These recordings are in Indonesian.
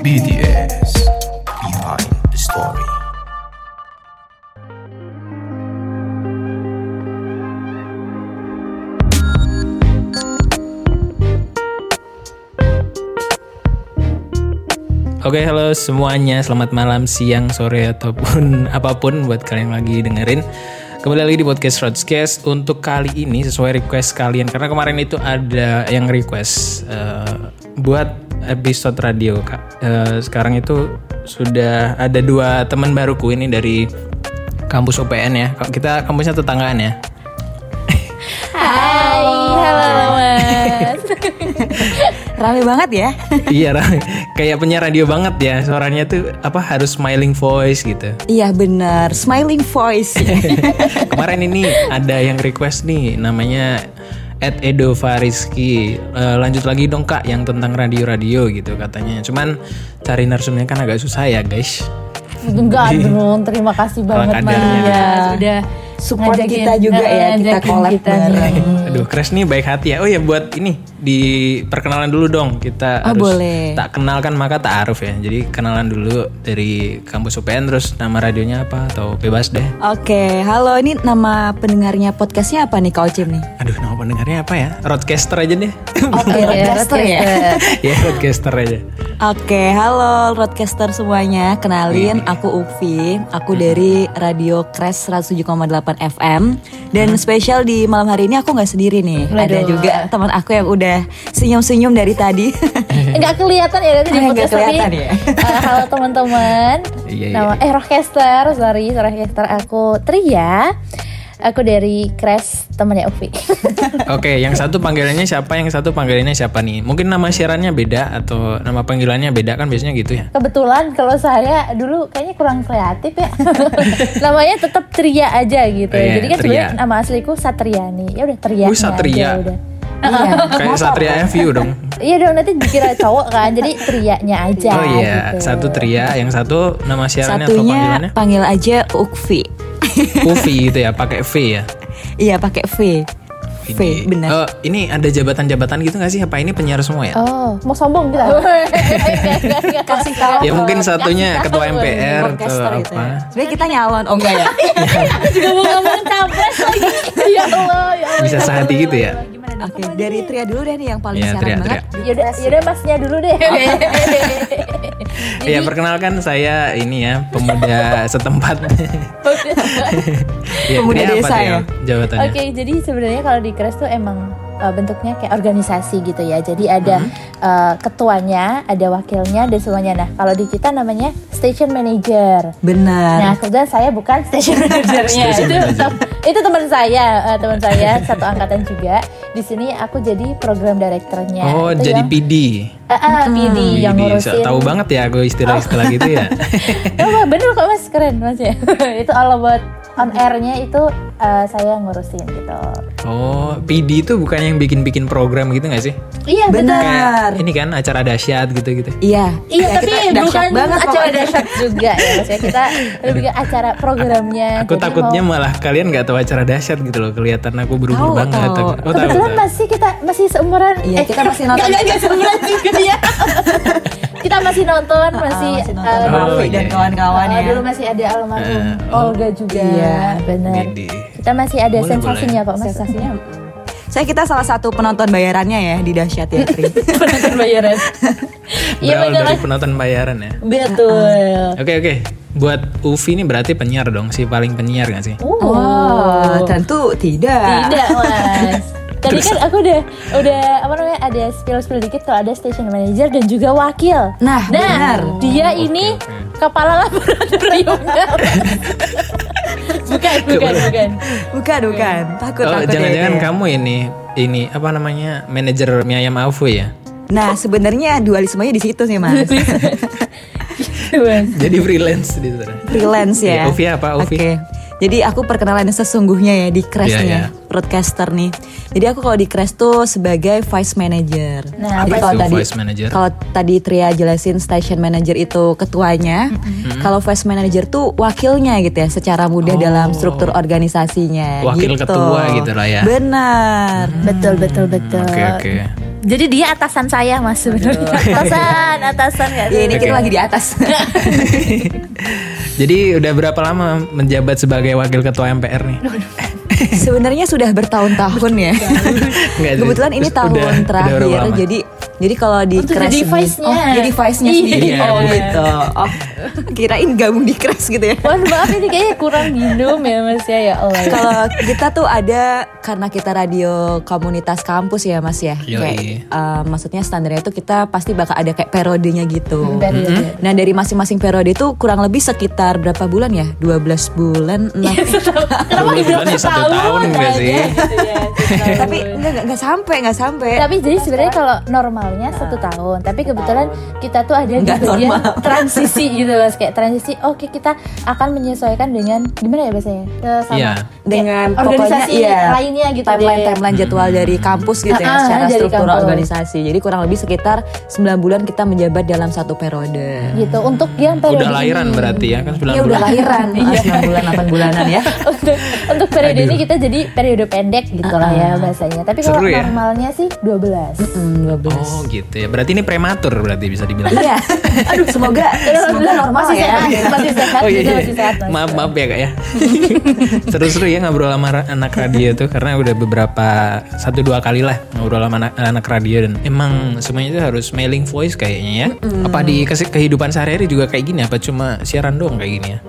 BTS Behind the Story. Oke, halo semuanya. Selamat malam, siang, sore ataupun apa pun buat kalian lagi dengerin. Kembali lagi di podcast Rodscast untuk kali ini sesuai request kalian karena kemarin itu ada yang request eh, buat episode radio kak. Eh, sekarang itu sudah ada dua teman baruku ini dari kampus UPN ya. Kita kampusnya tetanggaan ya. Rame banget ya. iya, Ra. kayak penyiar radio banget ya. Suaranya tuh apa harus smiling voice gitu. Iya benar, smiling voice. Kemarin ini ada yang request nih namanya Ed Edo Fariski Eh, lanjut lagi dong kak yang tentang radio-radio gitu katanya cuman cari narsumnya kan agak susah ya guys Enggak dong, terima kasih banget mas. Iya. Sudah Support ngajakin- kita juga ya, eh, kita collab kita bareng. aduh Crash nih baik hati ya oh ya buat ini di perkenalan dulu dong kita Oh, harus boleh. tak kenal kan maka tak aruf ya jadi kenalan dulu dari kampus UPN terus nama radionya apa atau bebas deh Oke, halo ini nama pendengarnya podcastnya apa nih Kak Ocim nih? aduh nama pendengarnya apa ya Roadcaster aja deh Oke, Roadcaster ya. ya Roadcaster aja Oke, halo Roadcaster semuanya. Kenalin, aku Ufi. Aku dari Radio Crash 107,8 FM. Dan spesial di malam hari ini aku nggak sendiri nih. Ada Waduh. juga teman aku yang udah senyum-senyum dari tadi. Enggak kelihatan ya nanti di Nggak podcast kelihatan tapi, ya. eh, halo teman-teman. Iya, Nama eh rockcaster, sorry, rockcaster aku Tria. Aku dari Crash temannya Ufi. Oke, yang satu panggilannya siapa? Yang satu panggilannya siapa nih? Mungkin nama siarannya beda atau nama panggilannya beda kan biasanya gitu ya? Kebetulan kalau saya dulu kayaknya kurang kreatif ya. Namanya tetap Tria aja gitu. Oh, iya, Jadi kan Tria. sebenarnya nama asliku Satriani. Ya udah Tria. Wih, Satria. udah. Iya. Kayak Satria FU dong. Iya dong nanti dikira cowok kan. Jadi Trianya aja Oh iya, gitu. satu Tria, yang satu nama siarannya atau Satunya panggilannya? panggil aja Ukfi. Uvi gitu ya, pakai V ya. Iya, pakai V. V, benar. Eh, ini ada jabatan-jabatan gitu gak sih? Apa ini penyiar semua ya? Oh, mau sombong kita? Kasih tahu. Ya mungkin satunya ketua MPR atau gitu apa? ya. Sebenarnya kita nyalon, oh enggak ya? juga mau ngomong capres lagi. ya Allah, ya Allah. Bisa sehati gitu ya? Oke, dari Tria dulu deh nih yang paling Iya, siaran Tria, banget. Yaudah, yaudah masnya dulu deh. Ya perkenalkan saya ini ya pemuda setempat. ya, Pemuda Tria desa Tria, ya? Jabatannya. Oke, jadi sebenarnya kalau di Crash tuh emang uh, bentuknya kayak organisasi gitu ya. Jadi ada uh, ketuanya, ada wakilnya dan semuanya. Nah, kalau di kita namanya station manager. Nah, Benar. kebetulan saya bukan station manajernya. Station itu manager. itu teman saya, uh, teman saya satu angkatan juga. Di sini aku jadi program directornya. Oh, Itu jadi yang, PD. Ah, ah, PD yang PD. ngurusin. Tahu banget ya aku istilah-istilah gitu ya. Oh, wah, bener kok mas, keren mas ya. itu all about on airnya itu uh, saya ngurusin gitu. Oh, PD itu bukan yang bikin-bikin program gitu gak sih? Iya benar. Ini kan acara dahsyat gitu-gitu. Iya. Iya Ya, tapi bukan banget acara dahsyat juga ya maksudnya kita lebih ke acara programnya. Aku Jadi takutnya mau- malah kalian nggak tahu acara dahsyat gitu loh. Kelihatan aku berumur Tahu, banget. tahu. Oh, tahu, Kebetulan tahu. masih kita masih seumuran. Iya, kita masih nonton. Enggak, enggak, seumuran juga ya. kita masih nonton, masih, masih nonton eh, Oh, Raffi dan iya. kawan-kawan eh, ya. Dulu masih ada almarhum Eh, oh. Olga juga. Iya. benar. Kita masih ada Boleh, sensasinya kok, Mas. Sensasinya. Saya kita salah satu penonton bayarannya ya di Dahsyat ya, Tri. penonton bayaran. Iya benar. dari penonton bayaran ya. Betul. Oke oke. Buat Uvi ini berarti penyiar dong, si paling penyiar gak sih? Oh, tentu tidak. Tidak mas Tadi kan aku udah udah apa namanya ada spill spill dikit kalau ada station manager dan juga wakil. Nah, benar. dia Oh, ini oke. kepala laboratoriumnya. bukan, bukan, bukan. Bukan, bukan. Takut, Oh, takut jangan-jangan ya, ya. kamu ini ini apa namanya manajer mie ayam Afu ya? Nah, sebenarnya dualismenya di situ sih, Mas. Jadi freelance di sana. Freelance Ya, ya. Ufi apa, Ufi? Oke. Jadi aku perkenalan sesungguhnya ya di Crash Iya, nih ya, iya. broadcaster nih. Jadi aku kalau di Crash tuh sebagai vice manager. Nah, Jadi apa kalau itu tadi vice manager? kalau tadi Tria jelasin station manager itu ketuanya, kalau vice manager tuh wakilnya gitu ya, secara mudah Oh. dalam struktur organisasinya. Wakil gitu. ketua gitu lah ya. Benar. Betul betul betul. Oke oke. Jadi dia atasan saya mas sebenarnya. Atasan, atasan nggak Ya, ini sih? kita lagi di atas. Jadi udah berapa lama menjabat sebagai wakil ketua MPR nih? Sebenarnya sudah bertahun-tahun ya. Kebetulan ini tahun udah- udah terakhir. lama? jadi jadi kalau di Untuk Crash jadi ini- vice-nya. oh, jadi vice-nya Iya. sendiri. Iya, oh gitu. Oh, kirain gabung di Crash gitu ya. Mohon maaf ini kayaknya kurang minum ya mas ya ya Allah. Kalau kita tuh ada karena kita radio komunitas kampus ya Mas ya. Yoi. Kayak eh, maksudnya standarnya itu kita pasti bakal ada kayak periodenya gitu. Periode. Nah dari masing-masing periode itu kurang lebih sekitar berapa bulan ya? 12 bulan, 6 Kenapa Dua dibilang bulan ya satu tahun enggak aja sih? gitu ya. Tapi enggak, enggak, sampai, enggak sampai. Tapi jadi sebenarnya kalau normalnya satu tahun, tapi kebetulan kita tuh ada di bagian normal. transisi gitu mas, kayak transisi. Oke kita akan menyesuaikan dengan gimana ya bahasanya? Ke sama Iya. dengan organisasi pokoknya, iya, lainnya gitu timeline deh. timeline jadwal dari kampus gitu ya Ah, ah, secara dari struktur kampus. organisasi jadi kurang lebih sekitar 9 bulan kita menjabat dalam satu periode Gitu untuk yang periode Udah lahiran ini. berarti ya kan 9 ya bulan. udah lahiran Iya. ah, 9 bulan 8 bulanan ya untuk untuk periode ini kita jadi periode pendek gitu lah ya bahasanya. Tapi kalau ya? normalnya sih 12. Hmm, 12 Oh gitu ya. Berarti ini prematur berarti bisa dibilang. iya aduh semoga semoga normal masih ya sehat, masih sehat, Oh iya, iya. masih sehat. Maaf maaf ya kak ya. Seru-seru ya ngobrol sama anak radio tuh karena udah beberapa satu dua kali lah ngobrol sama anak, anak radio dan emang semuanya itu harus mailing voice kayaknya ya. Apa di kehidupan sehari-hari juga kayak gini? Apa cuma siaran doang kayak gini ya?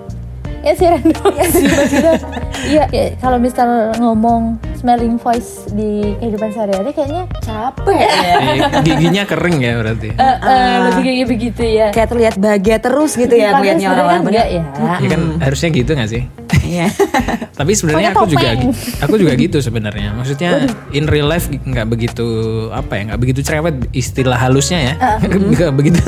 Ya siaran sih maksudnya. Iya, kalau misal ngomong smelling voice di kehidupan sehari-hari kayaknya capek ya. Eh, Giginya kering ya berarti. Eh, eh, lebih kayak begitu ya. kayak terlihat bahagia terus gitu ya melihatnya orang-orang enggak bener ya. Ya kan harusnya gitu gak sih? Iya Tapi sebenarnya aku juga aku juga gitu sebenarnya. Maksudnya in real life nggak begitu apa ya nggak begitu cerewet istilah halusnya ya nggak begitu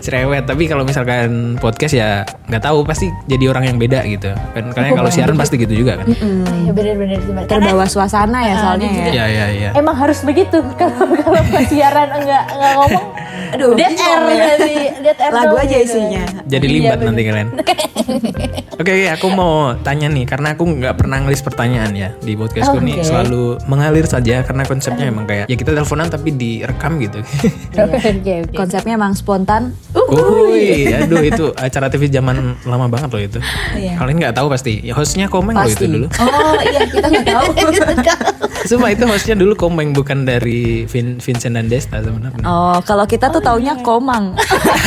cerewet. Tapi kalau misalkan podcast ya nggak tahu pasti jadi orang yang beda gitu. Kan karena kalau siaran pasti gitu juga kan. Ya. Mbak. Karena terbawa suasana ya soalnya ya Iya iya iya. emang harus begitu kalau kalau pas siaran enggak enggak ngomong Aduh, dead air ya. sih dead air lagu aja gitu. isinya Jadi Iya, limbat bener. nanti kalian. Oke, oke, aku mau tanya nih karena aku nggak pernah ngelis pertanyaan ya di podcastku nih Oke. selalu mengalir saja karena konsepnya emang kayak ya kita teleponan tapi direkam gitu. Oke oke. konsepnya emang spontan Wih, aduh itu acara TV zaman lama banget loh itu. Iya. Kalian nggak tahu pasti. Ya hostnya Komeng loh itu pasti dulu. oh iya kita nggak tahu Sumpah itu hostnya dulu Komeng bukan dari Vin- Vincent dan Desta sebenarnya. oh kalau kita tuh taunya komang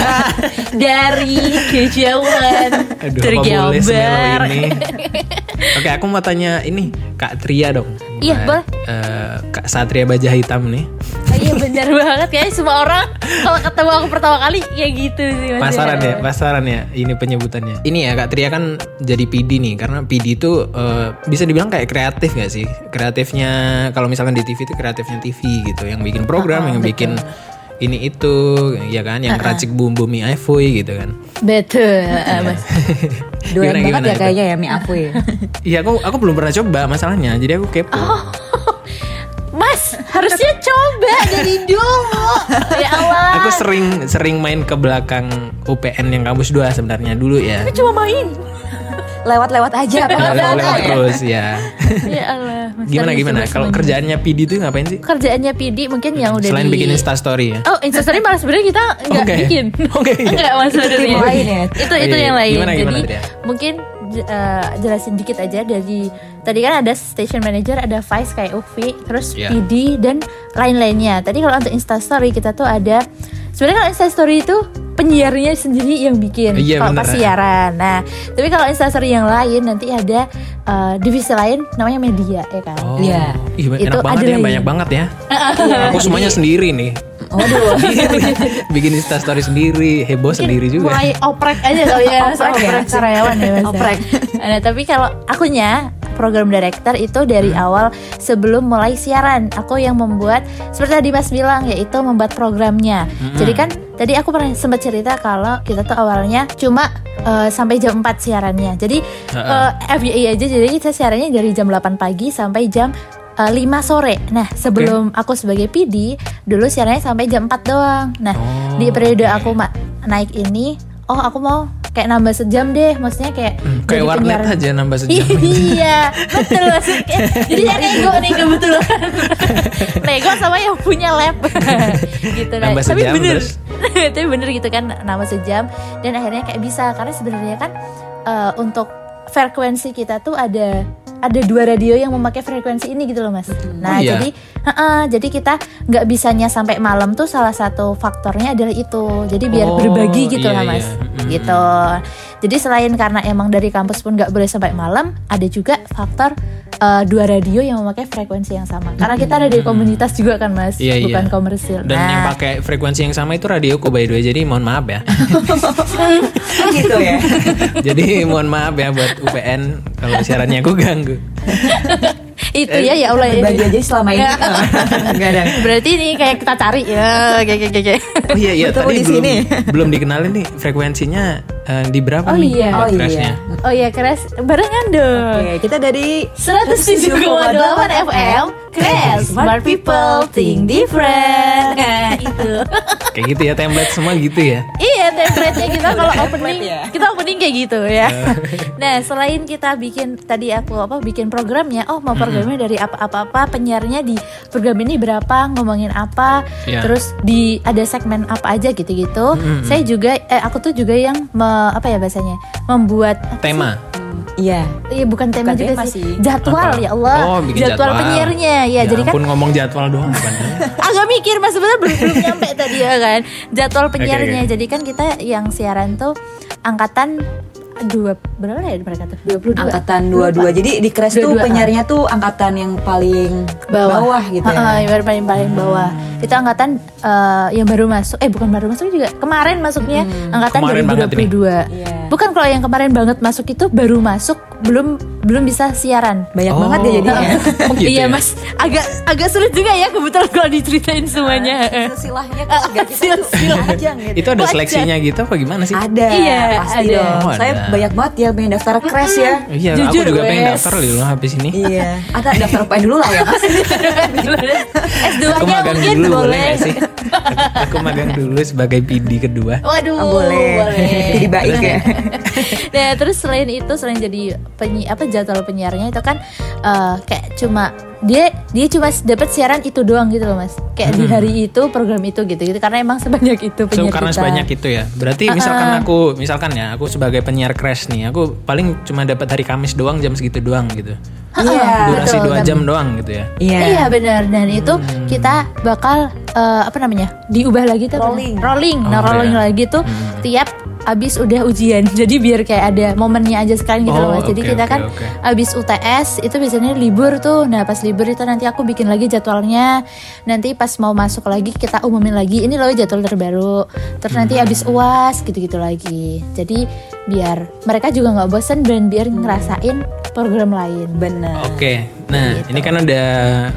Dari kejauhan Aduh, tergambar. Oke, aku mau tanya ini Kak Tria dong. Iya, boleh. eh, Kak Satria Baja Hitam nih. Oh, iya bener banget kayaknya semua orang kalau ketemu aku pertama kali kayak gitu sih Mas. Pasaran ya, pasaran ya ini penyebutannya. Ini ya Kak Tria kan jadi PD nih karena PD itu eh, bisa dibilang kayak kreatif gak sih? Kreatifnya kalau misalkan di TV itu kreatifnya TV gitu, yang bikin program, yang bikin ini itu, ya kan, yang racik bumbu mie iFoy gitu kan. Betul, eh, Mas. Gimana, banget gimana ya kayaknya ya mie aku ya Iya aku aku belum pernah coba masalahnya, jadi aku kepo. Mas, harusnya coba dari dulu. Ya Allah. Aku sering sering main ke belakang UPN yang kampus 2 sebenarnya dulu ya. cuma main. Lewat-lewat aja apa Lewat ya? terus ya. Ya Allah. Gimana gimana? Kalau kerjaannya PD itu ngapain sih? kerjaannya PD mungkin yang udah Selain di... bikin Insta story ya. Oh, Instastory malah sebenarnya kita nggak Oke. bikin. Oke, iya. Enggak mas sebenarnya. Tim lain ya? Itu Oh, itu iya. yang lain. Gimana, gimana, Jadi Tria? mungkin eh, jelasin dikit aja dari tadi kan ada station manager, ada vice kayak Ufi, terus Iya. PD dan lain-lainnya. Tadi kalau untuk Instastory kita tuh ada sebenarnya kalau Instastory itu penyiarnya sendiri yang bikin Iya, kalau pas siaran. Nah, tapi kalau Instastory yang lain nanti ada eh, divisi lain namanya media ya kan. Oh, Iya. Ih, Itu enak banget ada ya, lagi. banyak banget ya. Aku semuanya sendiri nih. Waduh. Bikin Insta story sendiri, heboh sendiri juga. mulai oprek aja kali ya. Oprek ya? karyawan ya mas Oprek. nah tapi kalau akunya program director itu dari Hmm. awal sebelum mulai siaran aku yang membuat seperti tadi mas bilang yaitu membuat programnya Hmm. jadi kan tadi aku pernah sempat cerita kalau kita tuh awalnya cuma eh, sampai jam 4 siarannya. Jadi eh, FYI aja jadi kita siarannya dari jam 8 pagi sampai jam eh, 5 sore. Nah, sebelum aku sebagai PD dulu siarannya sampai jam 4 doang. Nah, Oh, di periode oke. aku naik ini, oh aku mau kayak nambah sejam deh, maksudnya kayak Hmm, kayak warnet penyiar- aja nambah sejam. iya, betul maksudnya. Jadi saya nego nih kebetulan. nego sama yang punya lab. gitu nah. Nambah Tapi sejam, bener. terus? Tapi bener gitu kan nama sejam dan akhirnya kayak bisa karena sebenarnya kan eh, untuk frekuensi kita tuh ada ada dua radio yang memakai frekuensi ini gitu loh mas. Nah Oh, iya? jadi Heeh, jadi kita nggak bisanya sampai malam tuh salah satu faktornya adalah itu. Jadi biar Oh, berbagi gitu iya, lah mas, iya. Gitu. Jadi selain karena emang dari kampus pun nggak boleh sampai malam, ada juga faktor eh, dua radio yang memakai frekuensi yang sama. Karena kita ada di komunitas juga kan mas, Iya, iya. bukan komersil. Dan yang Nah, pakai frekuensi yang sama itu radioku by the way. Jadi mohon maaf ya. gitu ya. Jadi mohon maaf ya buat UPN kalau siarannya aku ganggu. itu ya ya Allah. Bagi ini. aja selama ini. Enggak ada. Berarti ini kayak kita cari ya, kayak kayak kayak. kayak. Oh iya iya tadi di belum sini. belum dikenalin nih frekuensinya eh, di berapa Oh nih? iya. Oh iya. crashnya? Oh iya keras barengan dong. Oke, kita dari 107,8 FM Crash Smart People Think Different Nah itu Kayak gitu ya template semua gitu ya. Iya template-nya kita kalau opening ya. Kita opening kayak gitu ya Nah selain kita bikin Tadi aku apa bikin programnya Oh mau programnya dari apa-apa-apa Penyiarnya di program ini berapa Ngomongin apa Iya. Terus di ada segmen apa aja gitu-gitu Saya juga eh, Aku tuh juga yang me- Apa ya bahasanya Membuat? Tema. Iya. Iya bukan tema Bukan juga tema sih. sih. Jadwal Apa? ya Allah. Oh, bikin jadwal, jadwal. penyiarnya ya. Ya, jadi kan ampun ngomong jadwal doang bukan. agak mikir mas sebenarnya belum belum nyampe tadi ya kan. Jadwal penyiarnya. oke. Jadi kan kita yang siaran tuh angkatan dua berapa ya mereka tuh? 22. Angkatan 22. Jadi di Crash tuh 22, ah. penyiarnya tuh angkatan yang paling bawah, gitu ya. Heeh, yang baru paling paling bawah. Itu angkatan eh, yang baru masuk. Eh bukan baru masuk juga. Kemarin masuknya angkatan Kemarin banget ini. 2022. Iya. Bukan kalau yang kemarin banget masuk itu baru masuk belum belum bisa siaran. Banyak Oh. banget ya jadinya. Oh, gitu iya ya? mas, agak agak sulit juga ya kebetulan kalau diceritain semuanya. Silsilahnya keluarga kita tuh Silsilah. panjang gitu. itu ada seleksinya gitu apa gimana sih? Ada, Iya, pasti ada. dong. Oh, Saya ada. banyak banget ya pengen daftar Crash ya. Iya, Jujur, aku juga pengen Wes. daftar dulu habis ini. iya. Atau daftar UPN dulu lah ya mas. S2 Aku nya magang mungkin dulu boleh boleh. Aku magang dulu sebagai PD kedua. Waduh, Oh, boleh. Jadi baik ya. nah terus selain itu selain jadi penyi apa jadwal penyiarnya itu kan eh, kayak cuma dia dia cuma dapat siaran itu doang gitu loh mas kayak di hari itu program itu gitu gitu karena emang sebanyak itu So, penyiar karena kita. sebanyak itu ya. Berarti misalkan aku misalkan ya, aku sebagai penyiar crash nih, aku paling cuma dapat hari Kamis doang jam segitu doang gitu. Iya. Durasi betul, dua kan. jam doang gitu ya. Iya. Iya benar dan itu kita bakal eh, apa namanya diubah lagi tuh? Rolling. rolling nah Oh, rolling iya. lagi tuh tiap abis udah ujian. Jadi biar kayak ada momennya aja sekalian gitu Oh, loh mas. Jadi oke, kita oke, kan oke. abis UTS itu biasanya libur tuh. Nah pas libur itu nanti aku bikin lagi jadwalnya. Nanti pas mau masuk lagi kita umumin lagi. Ini loh jadwal terbaru. Terus nanti Hmm. abis uas gitu-gitu lagi. Jadi biar mereka juga nggak bosen dan biar ngerasain program lain. Bener. Oke, nah ini kan udah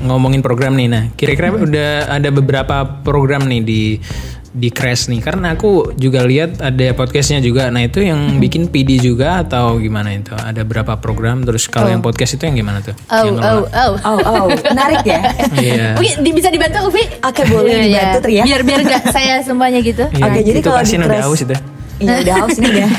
ngomongin program nih. Nah, kira-kira udah ada beberapa program nih di di Crash nih. Karena aku juga lihat ada podcastnya juga. Nah itu yang bikin PD juga atau gimana itu? Ada berapa program? Terus kalau yang podcast itu yang gimana tuh? oh Yang oh oh Oh, oh, menarik ya. Iya. Mungkin di- bisa dibantu Ufi? Oke, boleh Iya, iya. dibantu, Tri, ya. Biar biar nggak saya semuanya gitu. Iya, Oke, jadi itu kalau di kasihan udah Crash- haus itu. Iya udah haus nih dia.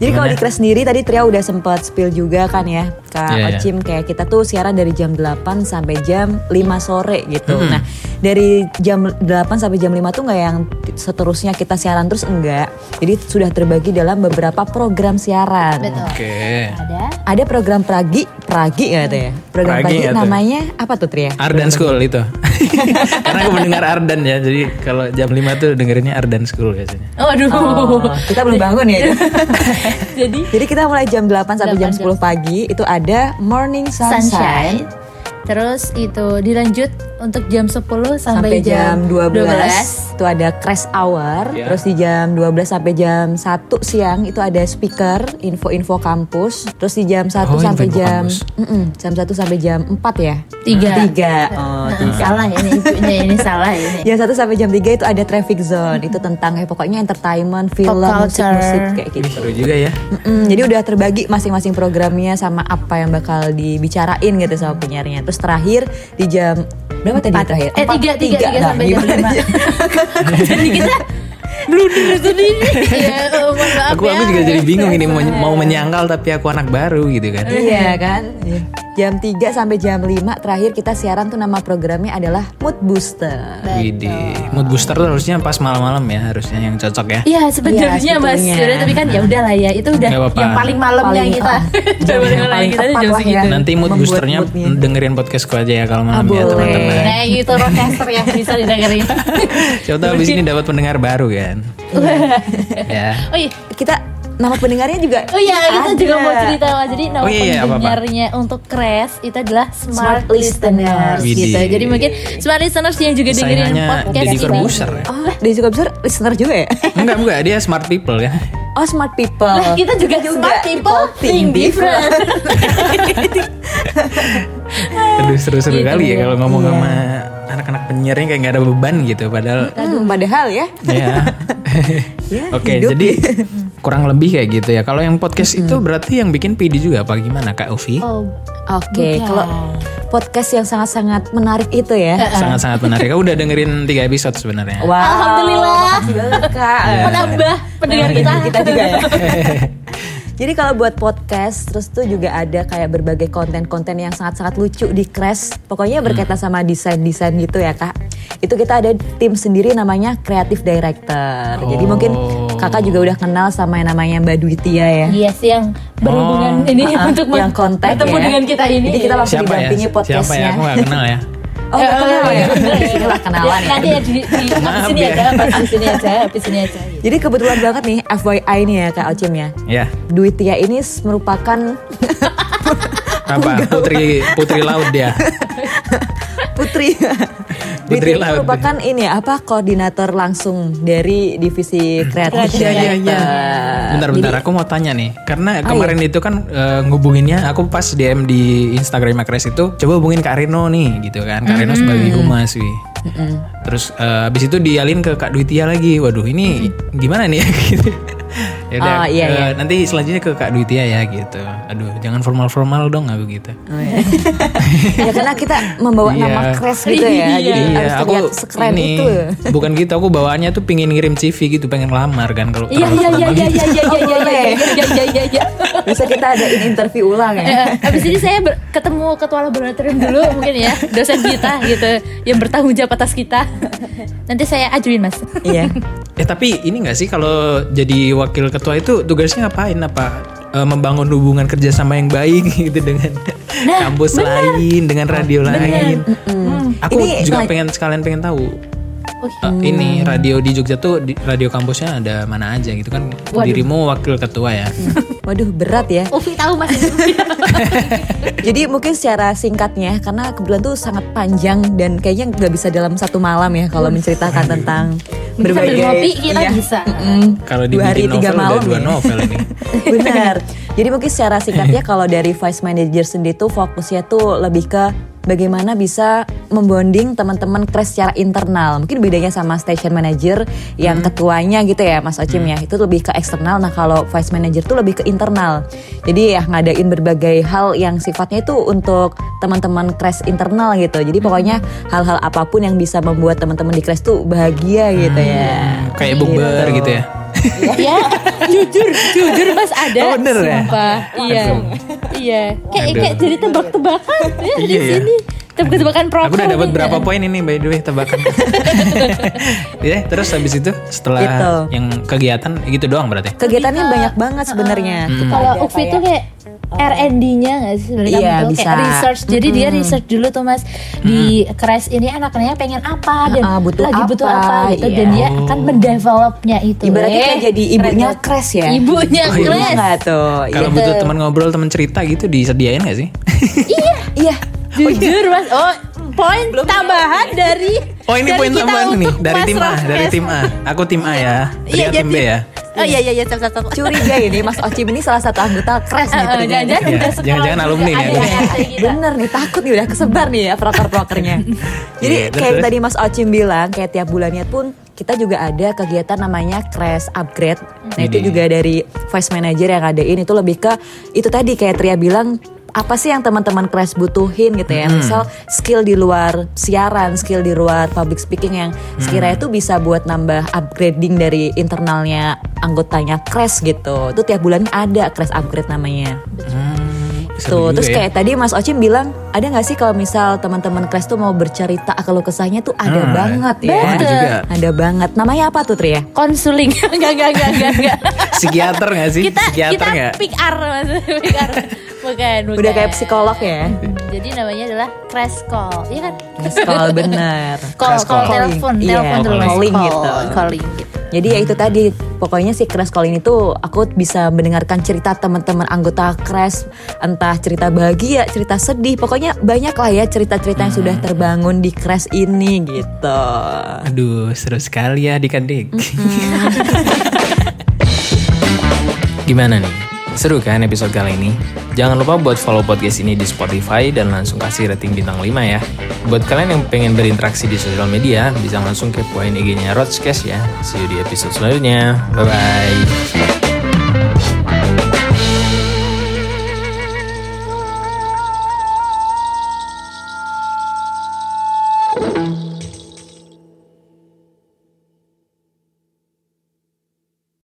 Jadi kalau di Crash sendiri tadi Tria udah sempat spill juga kan ya Kak Iya, iya. Ocim kayak kita tuh siaran dari jam 8 sampai jam 5 sore gitu. Mm-mm. Nah, dari jam 8 sampai jam 5 tuh nggak yang seterusnya kita siaran terus enggak. Jadi sudah terbagi dalam beberapa program siaran. Betul. Oke. Ada Ada program Pragi, Pragi ya tuh ya. Program Pragi Pragi, namanya apa tuh Tria? Ardan School itu. Karena aku mendengar Ardan ya. Jadi kalau jam 5 tuh dengerinnya Ardan School biasanya. Waduh. Oh, kita belum bangun ya. itu. Jadi Jadi kita mulai jam 8 sampai jam 8 10 pagi itu ada Morning Sunshine. sunshine. Terus itu dilanjut untuk jam 10 sampai, sampai jam 12, 12. itu ada crash hour Ya. terus di jam 12 sampai jam 1 siang itu ada speaker info-info kampus terus di jam 1 Oh, sampai jam kampus. Mm-mm, jam 1 sampai jam 4 ya Tiga. tiga oh Nah, salah ini ibunya ini salah ini. Jam 1 sampai jam 3 itu ada traffic zone itu tentang ya pokoknya entertainment film musik culture. musik kayak gitu Seru juga ya. Mm-mm, jadi udah terbagi masing-masing programnya sama apa yang bakal dibicarain gitu sama penyiarnya. Terus terakhir di jam berapa tadi terakhir? Eh, tiga, tiga, tiga Nah, sampai jam lima. Jadi kita blunder sendiri. ya, mohon maaf Aku ya. aku juga jadi bingung ini mau, mau menyangkal tapi aku anak baru gitu kan. Iya kan? Jam 3 sampai jam 5 terakhir kita siaran tuh nama programnya adalah Mood Booster. Widih, mood booster tuh harusnya pas malam-malam ya, harusnya yang cocok ya. Iya sebenarnya Iya, mas. Yaudah, tapi kan ya udahlah ya itu udah apa-apa. yang paling malamnya Paling, kita. ah, Jam paling yang paling kita jam lah segitu. ya. Nanti mood boosternya dengerin podcastku aja ya kalau Ah, malam ya boleh. teman-teman. Nah itu roadcaster ya bisa didengerin. Siapa tahu abis ini dapat pendengar baru kan. ya. Oh iya, Kita nama pendengarnya juga Oh iya, kita ada. juga mau cerita Wak. Jadi nama Oh iya, iya, pendengarnya untuk Crash itu adalah Smart, Smart Listeners gitu. Jadi mungkin Smart Listeners yang juga dengerin podcast Deddy ini. Ya. Oh, Deddy Corbuzier listener juga ya? Enggak, enggak, dia smart people ya. Oh, smart people. Nah, kita juga, smart people think different. Aduh seru-seru Gitu. kali ya kalau ngomong sama anak-anak penyiarnya kayak nggak ada beban gitu padahal Hmm, padahal ya. ya. Oke, jadi kurang lebih kayak gitu ya. Kalau yang podcast itu berarti yang bikin PD juga apa gimana Kak Ufi? Oh, Oke, Bukan. kalau podcast yang sangat-sangat menarik itu ya. Sangat-sangat menarik. Aku udah dengerin tiga episode sebenarnya. Wow, Alhamdulillah. makasih banget kak. menambah pendengar kita. kita juga ya. Jadi kalau buat podcast, terus tuh juga ada kayak berbagai konten-konten yang sangat-sangat lucu di Crash. Pokoknya berkaitan sama desain-desain gitu ya kak. Itu kita ada tim sendiri namanya Creative Director. Jadi mungkin Oh. kakak juga udah kenal sama yang namanya Mbak Duitia ya. Iya sih yang berhubungan Oh. ini Ah, untuk yang kontak bertemu ya. dengan kita ini. Jadi kita langsung Siapa ya? didampingi Siapa ya? podcastnya. Aku nggak kenal ya. Oh, nggak kenal ya? Di sini lah kenalan ya. Nanti ya di, di sini ya. aja, pas di sini aja, di sini aja. Jadi kebetulan banget nih FYI nih ya Kak Ocim ya. Ya. Duitia ini merupakan Apa? Putri Putri Laut dia. putri. Putri Laut. merupakan ini ya, apa koordinator langsung dari divisi kreatif. Iya iya iya. Bentar-bentar Jadi- aku mau tanya nih. Karena Ah, kemarin itu kan eh, ngubunginnya aku pas DM di Instagram Kres itu coba hubungin Kak Reno nih gitu kan. Kak Reno sebagai humas wih. Terus eh, abis itu dialin ke Kak Duitia lagi. Waduh ini gimana nih gitu. Ya udah, Oh, iya, iya. nanti selanjutnya ke Kak Duitia ya gitu. Aduh, jangan formal-formal dong aku gitu. Oh, ya. ya karena kita membawa Iya. nama Crash gitu ya. Jadi harus terlihat sekeren ini, itu. Bukan gitu, aku bawaannya tuh pingin ngirim CV gitu, pengen lamar kan kalau Iya iya iya iya iya iya iya iya iya iya iya iya iya. Bisa kita adain interview ulang ya. Eh, Habis ini saya ber- ketemu ketua laboratorium dulu mungkin ya dosen kita gitu yang bertanggung jawab atas kita. Nanti saya ajuin mas. Iya. Eh tapi ini gak sih kalau jadi wakil ketua itu tugasnya ngapain? Apa eh, membangun hubungan kerjasama yang baik gitu dengan kampus lain, dengan radio lain? Aku Ini juga pengen sekalian pengen tahu. Oh, eh, ini radio di Jogja tuh di, radio kampusnya ada mana aja gitu kan? Dirimu wakil ketua ya. Waduh berat ya. Ufi tahu mas. Jadi mungkin secara singkatnya karena kebetulan tuh sangat panjang dan kayaknya nggak bisa dalam satu malam ya kalau menceritakan tentang Sambil berbagai ngopi kita iya. bisa. Mm, Kalau dua hari dibikin tiga novel malam udah dua ya. novel ini. Benar. Jadi mungkin secara singkatnya kalau dari vice manager sendiri tuh fokusnya tuh lebih ke bagaimana bisa membonding teman-teman crash secara internal. Mungkin bedanya sama station manager yang ketuanya gitu ya Mas Ocim ya. Itu lebih ke eksternal. Nah, kalau vice manager tuh lebih ke internal. Jadi ya ngadain berbagai hal yang sifatnya itu untuk teman-teman crash internal gitu. Jadi pokoknya hal-hal apa pun yang bisa membuat teman-teman di crash tuh bahagia gitu ya. Kayak bukber gitu ya. ya jujur jujur mas ada Oh, bener ya? sumpah iya Aduh. iya kayak kayak jadi tebak-tebakan ya, di Iya ya. sini tebak-tebakan prokol Aku udah dapat nih. berapa poin ini by the way tebakan. ya, terus habis itu setelah Gitu. yang kegiatan gitu doang berarti. Kegiatannya banyak banget sebenarnya. Kita kalau ada Ufi tuh kayak R&D-nya nggak sih sebenarnya Iya, kamu tuh bisa. kayak research jadi dia research dulu tuh mas di Crash ini anak-anaknya pengen apa dan Ah, butuh lagi butuh apa, apa gitu iya. dan dia akan mendevelopnya itu Ibaratnya Eh, kayak jadi ibunya crash ya. ibunya Oh, iya. Crash Nggak tuh. Kalau Iya. butuh teman ngobrol, teman cerita gitu disediain gak sih? Iya. Jujur mas, oh poin tambahan dari Oh ini poin tambahan nih dari tim A, dari tim A. Aku tim A ya. Iya, tim B ya. Oh iya iya iya stop stop stop. Curiga ini Mas Ocim ini salah satu anggota Crash nih jangan-jangan Iya, udah sekolah jangan-jangan juga alumni nih, ada ya. Bener nih takut nih udah kesebar nih ya proker-prokernya. Jadi Iya, kayak tadi Mas Ocim bilang kayak tiap bulannya pun kita juga ada kegiatan namanya Crash Upgrade. Nah itu Ini. juga dari Vice Manager yang ngadain itu lebih ke itu tadi kayak Tria bilang apa sih yang teman-teman Crash butuhin gitu ya? Misal skill di luar siaran skill di luar public speaking yang sekiranya itu bisa buat nambah upgrading dari internalnya anggotanya Crash gitu. Itu tiap bulan ada Crash Upgrade namanya. Seru Tuh, terus ya. kayak tadi Mas Ocim bilang, ada nggak sih kalau misal teman-teman Crash tuh mau bercerita kalau kesahnya tuh ada Hmm, banget ya. ada juga. Ada banget. Namanya apa tuh Tri ya? konsuling enggak enggak enggak enggak enggak Psikiater gak sih? kita Psikiater kita nggak? PR mas PR bukan bukan Udah kayak psikolog ya. jadi namanya adalah crash call iya kan bener. call Crash call call. telepon Iya, telepon dulu calling call, gitu. calling gitu Jadi ya itu tadi, pokoknya si Crash Call ini tuh aku bisa mendengarkan cerita teman-teman anggota Crash, entah cerita bahagia, cerita sedih, pokoknya banyak lah ya cerita-cerita yang sudah terbangun di Crash ini gitu. Aduh, seru sekali ya adik-adik. Gimana nih? Seru kan episode kali ini? Jangan lupa buat follow podcast ini di Spotify dan langsung kasih rating bintang 5 ya. Buat kalian yang pengen berinteraksi di sosial media, bisa langsung kepoin IG-nya Rodscast ya. See you di episode selanjutnya. Bye-bye.